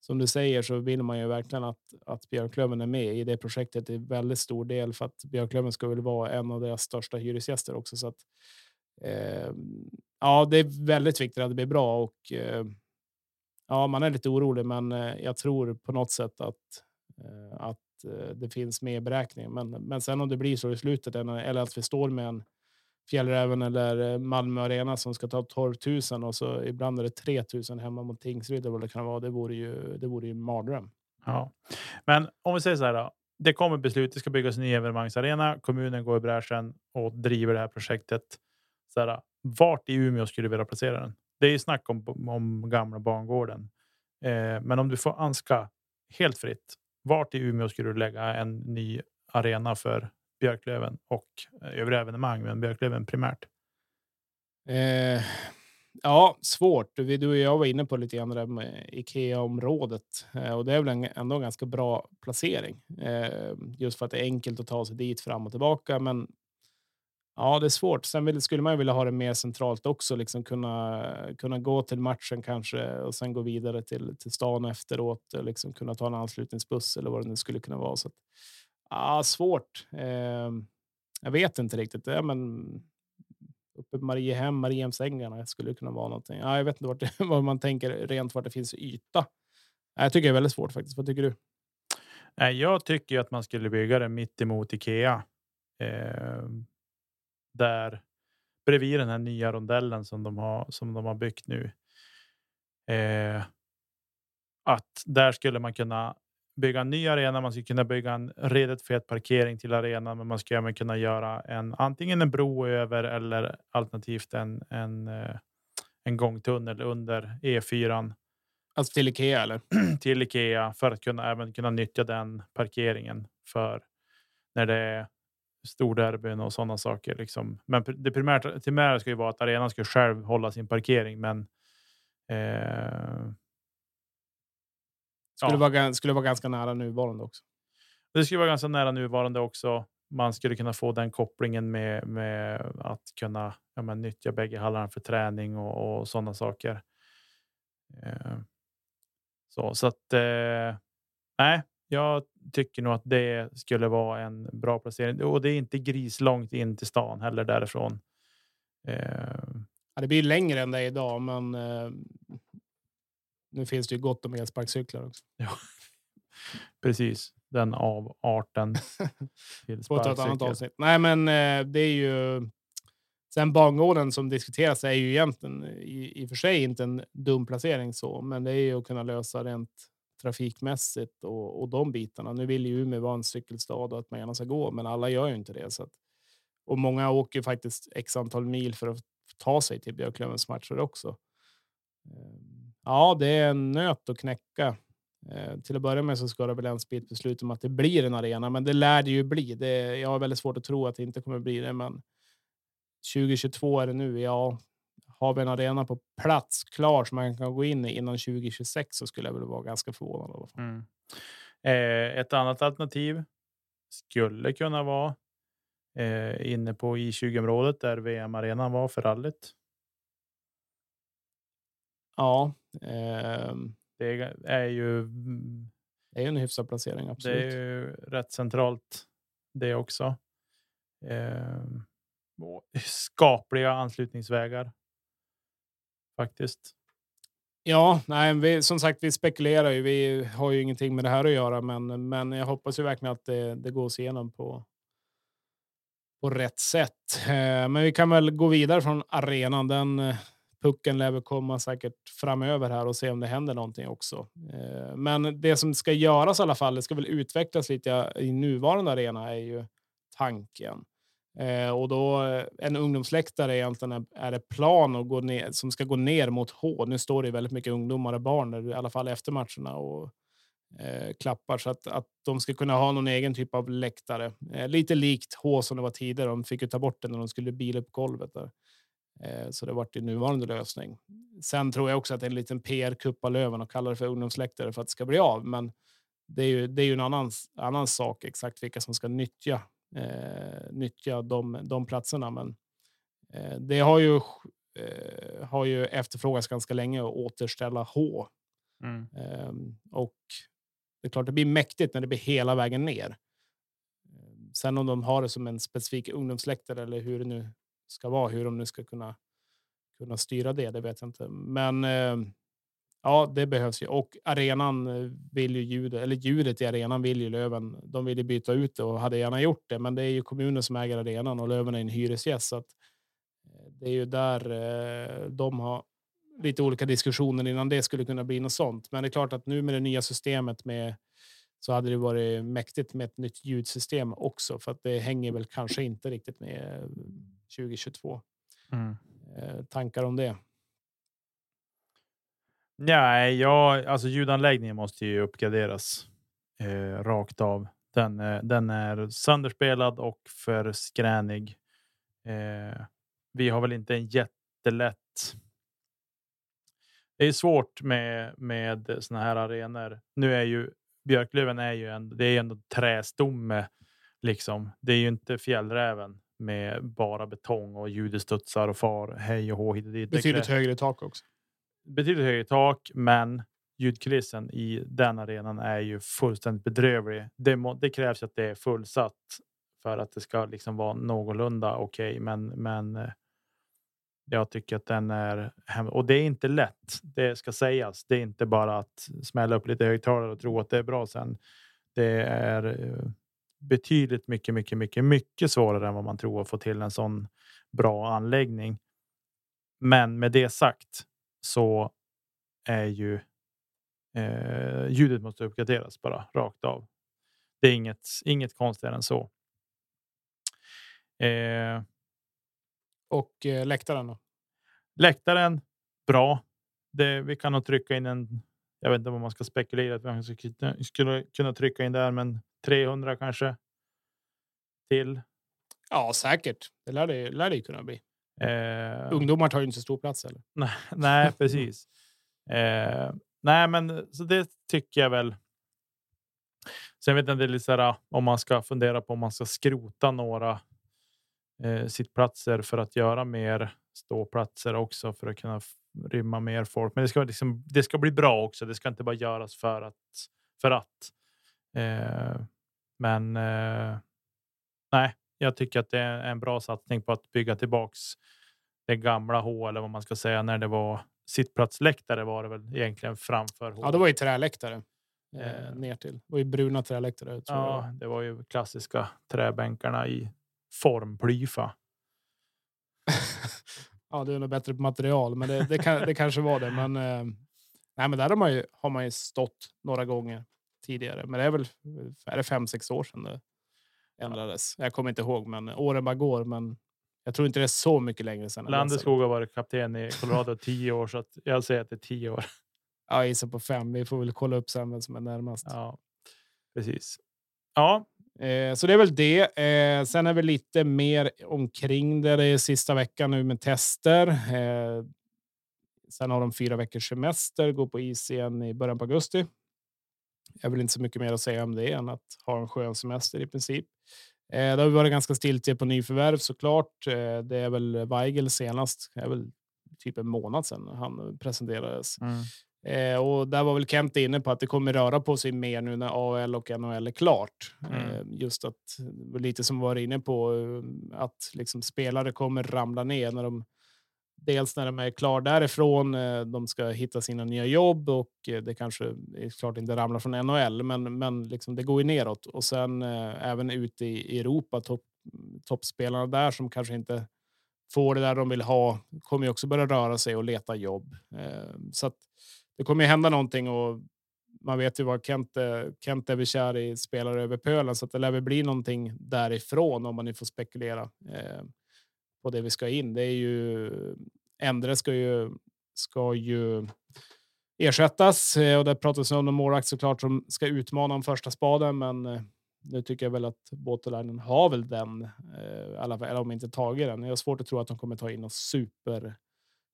Speaker 2: som du säger så vill man ju verkligen att, att Björklöven är med i det projektet i väldigt stor del för att Björklöven ska väl vara en av deras största hyresgäster också. Så att, eh, ja, det är väldigt viktigt att det blir bra och eh, ja, man är lite orolig, men eh, jag tror på något sätt att, eh, att eh, det finns med i beräkningen. Men, men sen om det blir så i slutet eller eller att vi står med en Fjällräven eller eh, Malmö Arena som ska ta 12 000 och så ibland är det 3 000 hemma mot Tingsryd eller vad det kan vara. Det vore ju, det vore ju en mardröm.
Speaker 3: Ja. Men om vi säger så här då. Det kommer beslut. Det ska byggas en ny evenemangsarena. Kommunen går i bräschen och driver det här projektet. Så här, vart i Umeå skulle du vilja placera den? Det är ju snack om, om gamla bangården. Eh, men om du får anska helt fritt. Vart i Umeå skulle du lägga en ny arena för Björklöven och eh, övriga evenemang, men Björklöven primärt?
Speaker 2: Eh, ja, svårt. Vi, du och jag var inne på lite grann det där med Ikea-området eh, och det är väl en, ändå en ganska bra placering. Eh, just för att det är enkelt att ta sig dit fram och tillbaka. Men ja, det är svårt. Sen vill, skulle man ju vilja ha det mer centralt också, liksom kunna, kunna gå till matchen kanske och sen gå vidare till, till stan efteråt, och liksom kunna ta en anslutningsbuss eller vad det nu skulle kunna vara. Så att, ah, svårt. Eh, jag vet inte riktigt. Ja, men uppe i Mariehem, Mariehemsängarna skulle kunna vara någonting. Ja, jag vet inte vart det, vad man tänker rent vart det finns yta. Ah, Jag tycker det är väldigt svårt faktiskt. Vad tycker du?
Speaker 3: Nej, jag tycker ju att man skulle bygga det mitt emot Ikea. Eh, där bredvid den här nya rondellen som de har som de har byggt nu. Eh, att där skulle man kunna bygga en ny arena. Man skulle kunna bygga en redigt fet parkering till arenan, men man skulle även kunna göra en antingen en bro över eller alternativt en, en, eh, en gångtunnel under E4
Speaker 2: Alltså till Ikea eller?
Speaker 3: till Ikea för att kunna även kunna nyttja den parkeringen för när det är storderbyn och sådana saker. Liksom. Men det primära, primära ska ju vara att arenan ska själv hålla sin parkering, men eh,
Speaker 2: Skulle,
Speaker 3: Ja.
Speaker 2: vara, skulle vara ganska nära nuvarande också.
Speaker 3: Det skulle vara ganska nära nuvarande också. Man skulle kunna få den kopplingen med, med att kunna ja, men, nyttja bägge hallarna för träning och, och sådana saker. Eh, så, så att eh, nej, jag tycker nog att det skulle vara en bra placering och det är inte grislångt in till stan heller därifrån. Eh,
Speaker 2: Ja, det blir längre än det är idag, men eh, nu finns det ju gott om elsparkcyklar också.
Speaker 3: precis den avarten. till
Speaker 2: Får ta ett annat avsnitt. Nej, men eh, det är ju... Sen bangården som diskuteras är ju egentligen i, i och för sig inte en dum placering så, men det är ju att kunna lösa rent trafikmässigt och, och de bitarna. Nu vill ju Umeå vara en cykelstad och att man gärna ska gå, men alla gör ju inte det. Så att, och många åker faktiskt x antal mil för att ta sig till Björklövens matcher också. Ja, det är en nöt att knäcka. Eh, till att börja med så ska det väl ens bli ett beslut om att det blir en arena, men det lär det ju bli. Det, jag har väldigt svårt att tro att det inte kommer bli det, men 2022 är det nu. Ja, har vi en arena på plats klar som man kan gå in i innan 2026 så skulle jag väl vara ganska förvånad. i.
Speaker 3: Mm. Eh, ett annat alternativ skulle kunna vara eh, inne på I20-området där VM-arenan var för rallyt.
Speaker 2: Ja,
Speaker 3: Det är, ju mm,
Speaker 2: det är en hyfsad placering.
Speaker 3: det
Speaker 2: Absolut.
Speaker 3: är ju rätt centralt det också. Eh, och skapliga anslutningsvägar. Faktiskt.
Speaker 2: Ja, nej, vi, som sagt, vi spekulerar ju. Vi har ju ingenting med det här att göra, men, men jag hoppas ju verkligen att det, det gås igenom på, på rätt sätt. Eh, men vi kan väl gå vidare från arenan. Den eh, pucken lär väl komma säkert framöver här och se om det händer någonting också. Eh, men det som ska göras i alla fall, det ska väl utvecklas lite i nuvarande arena är ju tanken. Eh, och då eh, en ungdomsläktare egentligen är, det plan att gå ner, som ska gå ner mot H. Nu står det ju väldigt mycket ungdomar och barn där, i alla fall efter matcherna och eh, klappar så att, att de ska kunna ha någon egen typ av läktare. Eh, lite likt H som det var tidigare. De fick ju ta bort den när de skulle bila upp golvet där. Eh, så det vart i nuvarande lösning. Sen tror jag också att det är en liten PR-kupp av Löven och kallar det för ungdomsläktare för att det ska bli av. Men det är ju, det är ju en annan, annan sak exakt vilka som ska nyttja eh, nyttja de, de platserna. Men eh, det har ju, eh, har ju efterfrågats ganska länge att återställa H.
Speaker 3: Mm.
Speaker 2: Ehm, och det är klart, det blir mäktigt när det blir hela vägen ner. Ehm, Sen om de har det som en specifik ungdomsläktare eller hur det nu ska vara, hur de nu ska kunna, kunna styra det, det vet jag inte. Men eh, ja, det behövs ju. Och arenan eh, vill ju ljudet, eller ljudet i arenan vill ju Löven. De vill ju byta ut det och hade gärna gjort det, men det är ju kommunen som äger arenan och Löven är en hyresgäst. Så att eh, det är ju där eh, de har lite olika diskussioner innan det skulle kunna bli något sånt. Men det är klart att nu med det nya systemet med så hade det varit mäktigt med ett nytt ljudsystem också, för att det hänger väl kanske inte riktigt med 2022.
Speaker 3: Mm.
Speaker 2: Eh, tankar om det?
Speaker 3: Nej, ja, alltså ljudanläggningen måste ju uppgraderas eh, rakt av. Den, eh, den är sönderspelad och för skränig. Eh, vi har väl inte en jättelätt. Det är svårt med med såna här arenor. Nu är ju Björklöven är ju en. Det är ändå trästomme liksom. Det är ju inte fjällräven med bara betong och ljudestudsar och far hej och hå
Speaker 2: Betydligt högre tak också.
Speaker 3: betydligt högre tak, men ljudkulissen i den arenan är ju fullständigt bedrövlig. Det, må, det krävs att det är fullsatt för att det ska liksom vara någorlunda okej, men, men eh, jag tycker att den är och det är inte lätt. Det ska sägas. Det är inte bara att smälla upp lite högtalare och tro att det är bra sen. Det är eh, betydligt mycket, mycket, mycket, mycket svårare än vad man tror att få till en sån bra anläggning. Men med det sagt så är ju Eh, ljudet måste uppgraderas bara rakt av. Det är inget, inget konstigare än så. Eh,
Speaker 2: Och eh, läktaren då?
Speaker 3: läktaren, bra. Det, vi kan nog trycka in en. Jag vet inte vad man ska spekulera att man skulle, kunna- trycka in där, men 300 kanske. Till.
Speaker 2: Ja, säkert. Det lär det, lär det kunna bli.
Speaker 3: Eh,
Speaker 2: Ungdomar tar ju inte så stor plats heller.
Speaker 3: Nej, nej precis. Eh, nej, men så det tycker jag väl. Sen vet jag inte lite så här, om man ska fundera på om man ska skrota några eh, sittplatser för att göra mer ståplatser också för att kunna rymma mer folk. Men det ska liksom, det ska bli bra också. Det ska inte bara göras för att för att. Eh, men eh, nej, jag tycker att det är en bra satsning på att bygga tillbaks det gamla H eller vad man ska säga när det var sittplatsläktare var det väl egentligen framför H.
Speaker 2: Ja, det var ju träläktare. Eh,
Speaker 3: Eh.
Speaker 2: ner till. Det var ju bruna träläktare.
Speaker 3: Ja,
Speaker 2: jag.
Speaker 3: det var ju klassiska träbänkarna i formplyfa.
Speaker 2: Ja, det är nog bättre på material, men det, det, kan, det kanske var det. Men, eh, nej, men där har man, ju, har man ju stått några gånger tidigare. Men det är väl är det fem, sex år sedan det ändrades. Jag kommer inte ihåg, men åren bara går. Men jag tror inte det är så mycket längre sedan.
Speaker 3: Landeskog har varit kapten i Colorado tio år så att jag säger att det är tio år.
Speaker 2: Ja, jag gissar på fem. Vi får väl kolla upp sen vem som är närmast.
Speaker 3: Ja, precis. Ja,
Speaker 2: Eh, så det är väl det. Eh, sen är det lite mer omkring det. Det är sista veckan nu med tester. Eh, sen har de fyra veckors semester, går på is igen i början på augusti. Jag vill inte så mycket mer att säga om det än att ha en skön semester i princip. Eh, det har varit ganska stiltje på nyförvärv såklart. Eh, det är väl Weigel senast. Det är väl typ en månad sedan han presenterades. Mm. Eh, och där var väl Kent inne på att det kommer röra på sig mer nu när AL och NHL är klart.
Speaker 3: Mm.
Speaker 2: Eh, just att lite som var inne på eh, att liksom spelare kommer ramla ner när de dels när de är klar därifrån. Eh, de ska hitta sina nya jobb och eh, det kanske är klart inte ramlar från NHL, men, men liksom det går ju neråt och sen eh, även ute i, Europa topp toppspelarna där som kanske inte får det där de vill ha kommer ju också börja röra sig och leta jobb. Så att det kommer ju hända någonting och man vet ju vad Kent, eh, Kent är vi kär i spelare över pölen så att det lär väl bli någonting därifrån om man nu får spekulera eh, på det vi ska in. Det är ju Endre ska ju ska ju ersättas eh, och det pratas om en målvakt såklart som ska utmana om första spaden, men eh, nu tycker jag väl att Båtelainen har väl den, eh, alla, eller om inte tagit den. Jag har svårt att tro att de kommer ta in någon super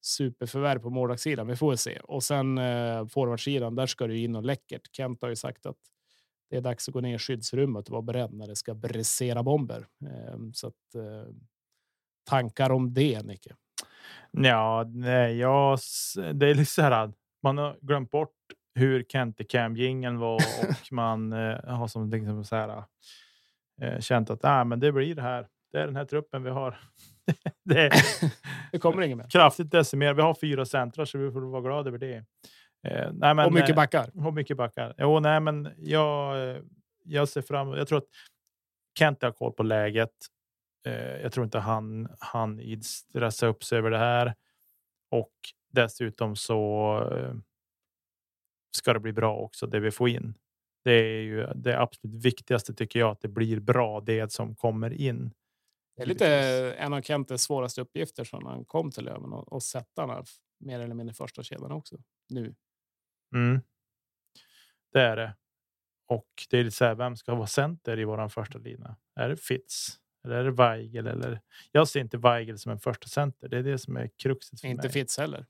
Speaker 2: superförvärv på målvaktssidan. Vi får väl se. Och sen eh, forwardsidan, där ska ju in och läckert. Kent har ju sagt att det är dags att gå ner i skyddsrummet och vara beredd när det ska brisera bomber. Eh, så att eh, tankar om det, Nicke?
Speaker 3: Ja, nej, jag, det är lite så här. Man har glömt bort hur Kente Cam jingeln var och man eh, har som liksom så här. Eh, känt att ah, men det blir det här. Det är den här truppen vi har. Det
Speaker 2: Det kommer ingen mer.
Speaker 3: kraftigt decimerat. Vi har fyra centrar så vi får vara glada över det. Eh, nej, men,
Speaker 2: och mycket
Speaker 3: eh,
Speaker 2: backar.
Speaker 3: och mycket backar. Jo, nej, men jag, eh, jag ser fram Jag tror att Kent har koll på läget. Eh, Jag tror inte han han i stressa upp sig över det här. Och dessutom så eh, ska det bli bra också det vi får in. Det är ju det absolut viktigaste tycker jag att det blir bra det som kommer in.
Speaker 2: Det är lite en av Kentes svåraste uppgifter som han kom till Löven och, och sätta den här mer eller mindre första kedjan också. Nu.
Speaker 3: Mm. Det är det. Och det är lite så här, vem ska vara center i våran första lina? Är det Fitz? Eller är det Weigel? Eller? Jag ser inte Weigel som en första center. Det är det som är kruxet för
Speaker 2: Inte
Speaker 3: mig.
Speaker 2: Fitz heller.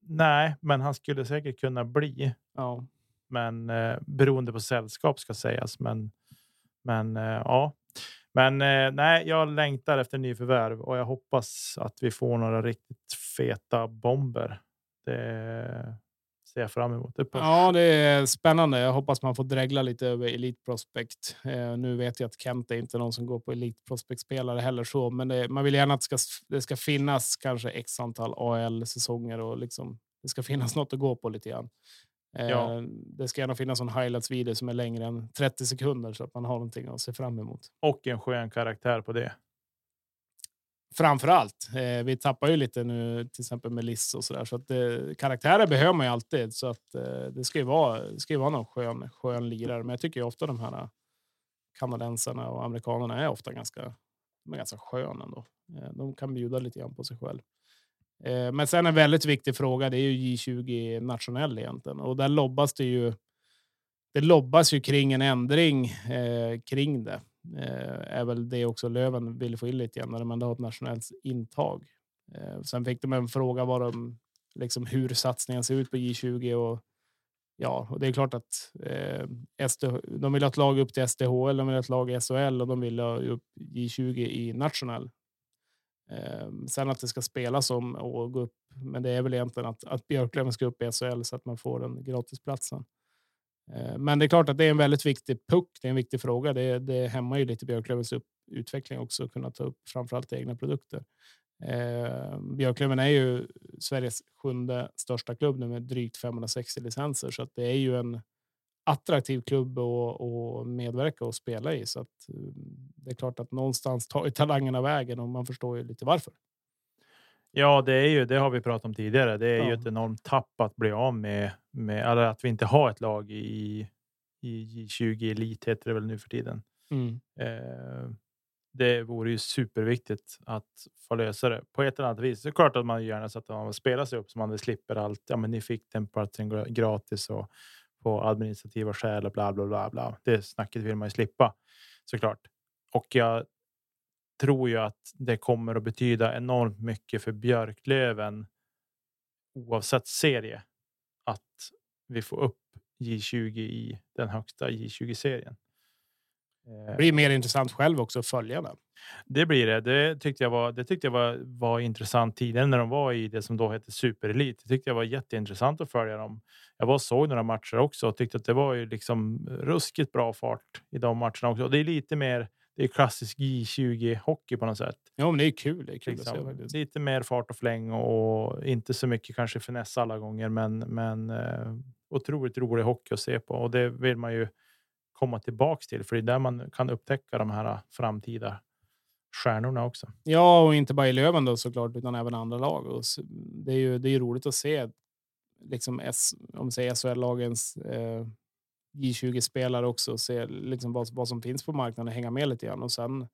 Speaker 3: Nej, men han skulle säkert kunna bli.
Speaker 2: Ja.
Speaker 3: Men eh, beroende på sällskap ska sägas. Men, men eh, ja, men eh, nej, jag längtar efter nyförvärv och jag hoppas att vi får några riktigt feta bomber. Det ser jag fram emot. Det
Speaker 2: ja, det är spännande. Jag hoppas man får dregla lite över Elite Prospect. Eh, nu vet jag att Kent är inte någon som går på Elite Prospect-spelare heller, så, men det, man vill gärna att det ska, det ska finnas kanske x antal AL-säsonger och liksom, det ska finnas något att gå på lite grann. Eh,
Speaker 3: Ja.
Speaker 2: Det ska gärna finnas en highlights-video som är längre än 30 sekunder så att man har någonting att se fram emot.
Speaker 3: och en skön karaktär på det.
Speaker 2: Framför allt. Eh, vi tappar ju lite nu, till exempel med Liss och så där, så att eh, karaktärer behöver man ju alltid. Så att eh, det ska ju vara. Det ska ju vara någon skön, skön lirare, men jag tycker ju ofta de här kanadensarna och amerikanerna är ofta ganska, de är ganska sköna ändå. Eh, de kan bjuda lite grann på sig själv. Eh, men sen en väldigt viktig fråga. Det är ju J20 nationell egentligen och där lobbas det ju. Det lobbas ju kring en ändring eh, kring det. Eh, är väl det också Löven vill få in lite grann när de ändå har ett nationellt intag. Eh, sen fick de en fråga var de liksom hur satsningen ser ut på J20 och ja, och det är klart att eh, SD, de vill ha ett lag upp till SDHL, de vill ha ett lag i SHL och de vill ha upp J20 i nationell. Ehm, sen att det ska spelas om och gå upp, men det är väl egentligen att, att Björklöven ska upp i SHL så att man får den gratisplatsen. Ehm, men det är klart att det är en väldigt viktig puck. Det är en viktig fråga. Det, det hämmar ju lite Björklövens upp, utveckling också att kunna ta upp framförallt egna produkter. Eh, Björklöven är ju Sveriges sjunde största klubb nu med drygt 560 licenser, så att det är ju en attraktiv klubb att medverka och spela i. Så att, eh, det är klart att någonstans tar ju talangerna vägen och man förstår ju lite varför.
Speaker 3: Ja, det är ju det har vi pratat om tidigare. Det är ja. ju ett enormt tapp att bli av med, med eller att vi inte har ett lag i, i 20 elit heter det väl nu för tiden. Mm. Eh, det vore ju superviktigt att få lösa det på ett eller annat vis. Det är klart att man gärna så att man spelar sig upp så man slipper allt. Ja, men ni fick den platsen gratis och på administrativa skäl och bla bla bla bla. Det snacket vill man ju slippa såklart. Och jag tror ju att det kommer att betyda enormt mycket för Björklöven oavsett serie att vi får upp J20 i den högsta J20 serien.
Speaker 2: Det blir mer intressant själv också att följa den.
Speaker 3: Det blir det. Det tyckte jag var. Det tyckte jag var, var intressant tidigare när de var i det som då hette superelit. Det tyckte jag var jätteintressant att följa dem. Jag var såg några matcher också och tyckte att det var ju liksom ruskigt bra fart i de matcherna också. Och det är lite mer. Det är klassisk J20 hockey på något sätt.
Speaker 2: Ja, men det är kul. Det är kul
Speaker 3: liksom, att se Lite mer fart och fläng och inte så mycket kanske finess alla gånger, men men eh, otroligt rolig hockey att se på och det vill man ju komma tillbaks till, för det är där man kan upptäcka de här framtida stjärnorna också.
Speaker 2: Ja, och inte bara i Löven då såklart, utan även andra lag. Och det är ju det är roligt att se liksom S, om säger SHL-lagens eh, J20-spelare också se liksom vad, vad som finns på marknaden och hänga med lite grann och sen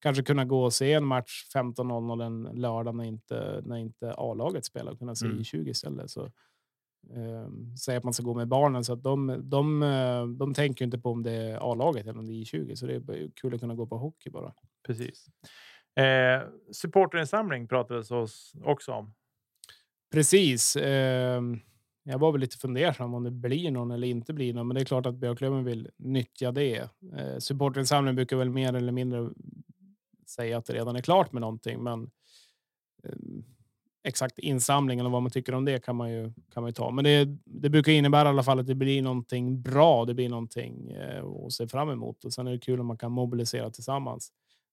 Speaker 2: kanske kunna gå och se en match 15.00 en lördag när inte när inte A-laget spelar och kunna se mm. J20 istället. Så eh, säga att man ska gå med barnen så att de, de, eh, de tänker inte på om det är A-laget eller om det är J20 så det är kul att kunna gå på hockey bara.
Speaker 3: Precis. Eh, supporterinsamling pratades oss också om.
Speaker 2: Precis. Eh, jag var väl lite fundersam om det blir någon eller inte blir någon, men det är klart att Björklöven vill nyttja det. Eh, supporterinsamling brukar väl mer eller mindre säga att det redan är klart med någonting, men eh, exakt insamlingen och vad man tycker om det kan man ju kan man ju ta. Men det, det brukar innebära i alla fall att det blir någonting bra. Det blir någonting eh, att se fram emot och sen är det kul om man kan mobilisera tillsammans.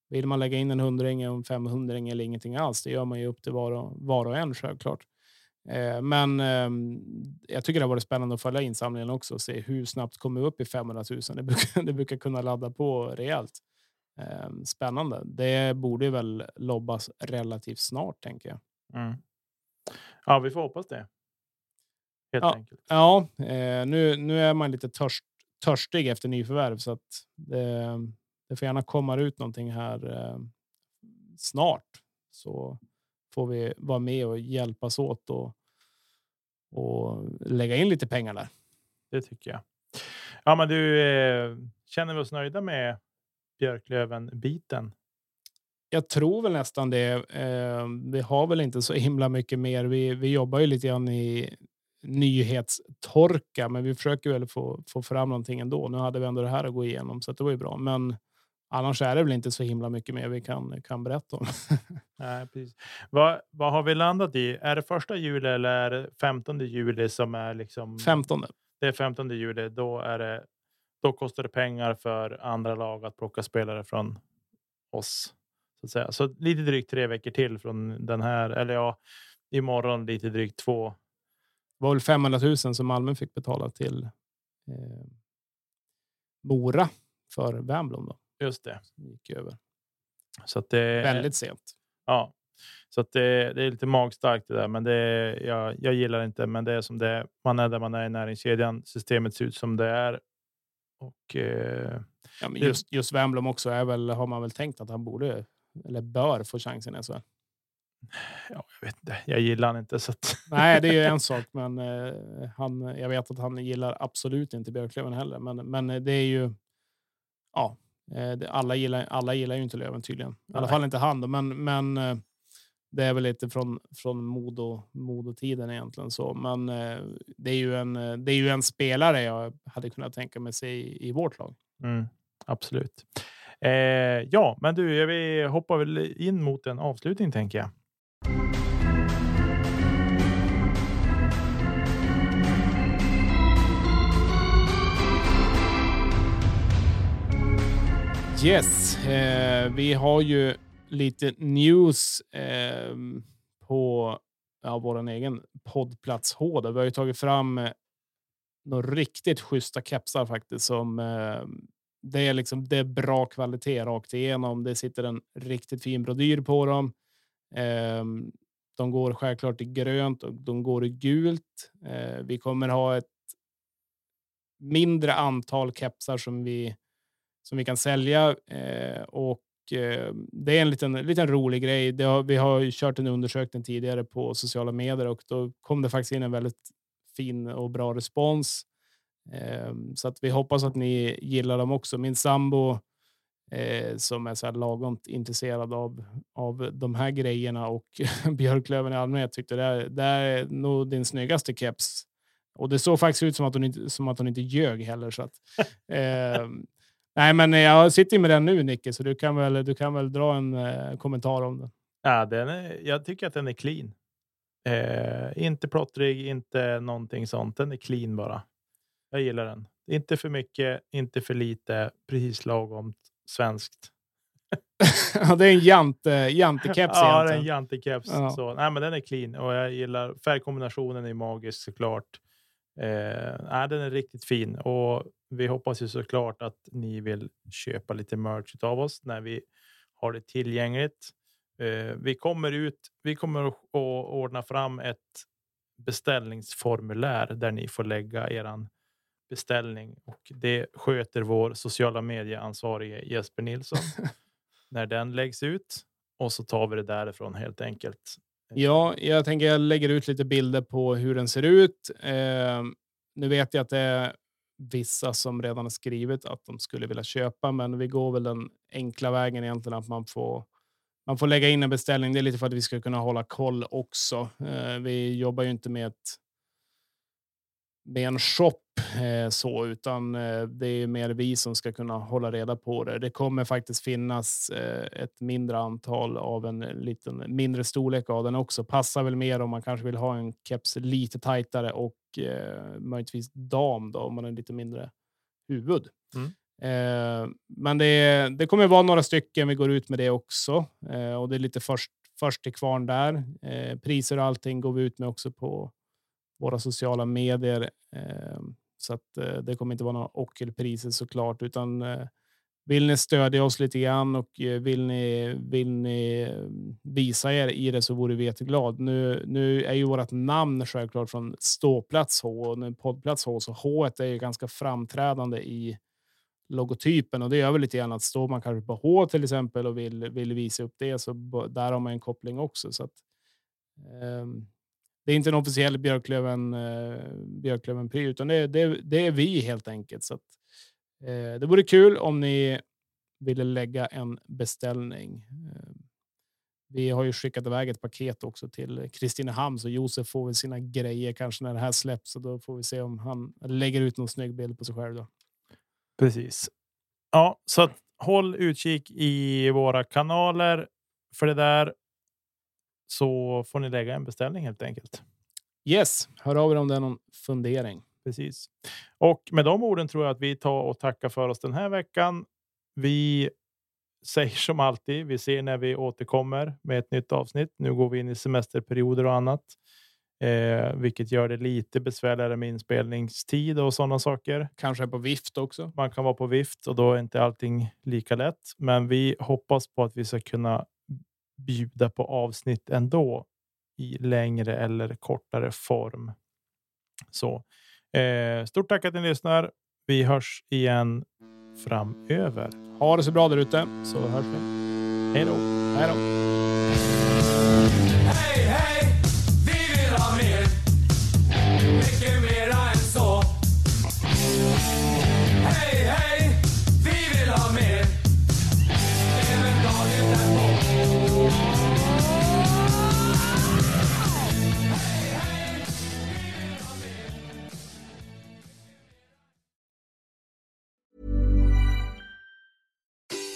Speaker 2: Vill man lägga in en hundring, en femhundring eller ingenting alls, det gör man ju upp till var och, var och en självklart. Eh, men eh, jag tycker det har varit spännande att följa insamlingen också och se hur snabbt kommer vi upp i 500 000. Det brukar, det brukar kunna ladda på rejält. Ehm, spännande. Det borde väl lobbas relativt snart tänker jag.
Speaker 3: Mm. Ja, vi får hoppas det. Helt
Speaker 2: ja,
Speaker 3: enkelt.
Speaker 2: Ja, eh, nu, nu är man lite törst, törstig efter nyförvärv så att det, det får gärna komma ut någonting här eh, snart så får vi vara med och hjälpas åt och, och lägga in lite pengar där.
Speaker 3: Det tycker jag. Ja, men du eh, känner vi oss nöjda med Björklöven biten
Speaker 2: jag tror väl nästan det. Eh, vi har väl inte så himla mycket mer. Vi, vi jobbar ju lite grann i nyhetstorka, men vi försöker väl få, få fram någonting ändå. Nu hade vi ändå det här att gå igenom, så det var ju bra. Men annars är det väl inte så himla mycket mer vi kan, kan berätta om.
Speaker 3: Nej, precis. Vad, vad har vi landat i? Är det första juli eller är det 15 juli som är liksom?
Speaker 2: 15.
Speaker 3: Det är 15 juli. Då är det. Då kostar det pengar för andra lag att plocka spelare från oss att säga. Så lite drygt tre veckor till från den här. Eller ja, imorgon lite drygt två.
Speaker 2: Det var väl 500 000 som Malmö fick betala till eh, Mora för. Då.
Speaker 3: Just det.
Speaker 2: Gick över.
Speaker 3: Så att det
Speaker 2: väldigt sent.
Speaker 3: Ja, så att det, det är lite magstarkt det där, men det jag, jag gillar inte. Men det är som det är. Man är där man är i näringskedjan. Systemet ser ut som det är. Och eh,
Speaker 2: Ja, men just, just Wemblom också är väl, har man väl tänkt att han borde eller bör få chansen i SHL.
Speaker 3: ja, jag vet inte. Jag gillar han inte så att.
Speaker 2: Nej, det är ju en sak, men eh, han, jag vet att han gillar absolut inte Björklöven heller. Men, men det är ju. Ja, eh, det- alla gillar. Alla gillar ju inte Löven tydligen. I alla
Speaker 3: Nej.
Speaker 2: fall inte han. Då, men, men eh, det är väl lite från från Modo Modotiden egentligen så. Men eh, det är ju en. Det är ju en spelare jag hade kunnat tänka mig se i, i vårt lag.
Speaker 3: Mm, absolut. Eh, ja, men du, vi hoppar väl in mot en avslutning tänker jag.
Speaker 2: Yes, eh, vi har ju lite news eh, på ja, vår egen poddplats H. Där vi har ju tagit fram eh, några riktigt schyssta kepsar faktiskt. Som, eh, det, är liksom, det är bra kvalitet rakt igenom. Det sitter en riktigt fin brodyr på dem. Ehm, de går självklart i grönt och de går i gult. Eh, vi kommer ha ett mindre antal kepsar som vi som vi kan sälja. Eh, och eh, det är en liten, liten rolig grej. Det har, vi har ju kört en undersökning tidigare på sociala medier och då kom det faktiskt in en väldigt fin och bra respons. Eh, så att vi hoppas att ni gillar dem också. Min sambo eh, som är så här lagom intresserad av, av de här grejerna och Björklöven i allmänhet tyckte det, är- det är nog din snyggaste keps. Och det såg faktiskt ut som att hon inte, som att hon inte ljög heller. Så att, eh, Nej, men jag sitter med den nu, Nicke, så du kan väl, du kan väl dra en eh, kommentar om den.
Speaker 3: Ja, den är, jag tycker att den är clean. Eh, inte plottrig, inte någonting sånt. Den är clean bara. Jag gillar den. Inte för mycket, inte för lite. Precis lagom svenskt.
Speaker 2: Ja, det är en jante, jantekeps
Speaker 3: ja, det är en jantekeps.
Speaker 2: Ja.
Speaker 3: Så, nej, men den är clean och jag gillar färgkombinationen är magisk såklart. Eh, nej, den är riktigt fin och vi hoppas ju såklart att ni vill köpa lite merch av oss när vi har det tillgängligt. Eh, vi kommer ut. Vi kommer att ordna fram ett beställningsformulär där ni får lägga eran beställning och det sköter vår sociala medieansvarige Jesper Nilsson när den läggs ut och så tar vi det därifrån helt enkelt.
Speaker 2: Ja, jag tänker jag lägger ut lite bilder på hur den ser ut. Eh, nu vet jag att det är vissa som redan har skrivit att de skulle vilja köpa, men vi går väl den enkla vägen egentligen att man får man får lägga in en beställning. Det är lite för att vi ska kunna hålla koll också. Eh, vi jobbar ju inte med ett med en shop eh, så, utan eh, det är mer vi som ska kunna hålla reda på det. Det kommer faktiskt finnas eh, ett mindre antal av en liten mindre storlek av den också. Passar väl mer om man kanske vill ha en keps lite tajtare och eh, möjligtvis dam då, om man har lite mindre huvud.
Speaker 3: Mm.
Speaker 2: Eh, men det, det kommer vara några stycken. Vi går ut med det också eh, och det är lite först, först till kvarn där. Eh, priser och allting går vi ut med också på våra sociala medier. Så att eh, det kommer inte vara några ockelpriser såklart, utan eh, vill ni stödja oss lite grann och eh, vill ni, vill ni eh, visa er i det så vore vi jätteglad. Nu, nu är ju vårt namn självklart från ståplats H och poddplats H, så H är ju ganska framträdande i logotypen och det gör väl lite grann att står man kanske på H till exempel och vill, vill visa upp det så där har man en koppling också. Så att, ehm, det är inte en officiell Björklöven, eh, Björklöven pry, utan det, det, det är vi helt enkelt. Så att, eh, det vore kul om ni ville lägga en beställning. Eh, vi har ju skickat iväg ett paket också till Kristinehamn, så Josef får väl sina grejer kanske när det här släpps. Så då får vi se om han lägger ut någon snygg bild på sig själv. Då.
Speaker 3: Precis. Ja, så att håll utkik i våra kanaler för det där. Så får ni lägga en beställning helt enkelt.
Speaker 2: Yes, hör av er om det är någon fundering.
Speaker 3: Precis. Och med de orden tror jag att vi tar och tackar för oss den här veckan. Vi säger som alltid. Vi ser när vi återkommer med ett nytt avsnitt. Nu går vi in i semesterperioder och annat, eh, vilket gör det lite besvärligare med inspelningstid och sådana saker.
Speaker 2: Kanske på vift också.
Speaker 3: Man kan vara på vift och då är inte allting lika lätt. Men vi hoppas på att vi ska kunna bjuda på avsnitt ändå i längre eller kortare form. Så eh, stort tack att ni lyssnar. Vi hörs igen framöver.
Speaker 2: Ha det så bra där ute så hörs vi.
Speaker 3: Hej då.
Speaker 2: Hej då.
Speaker 4: Hey, hey!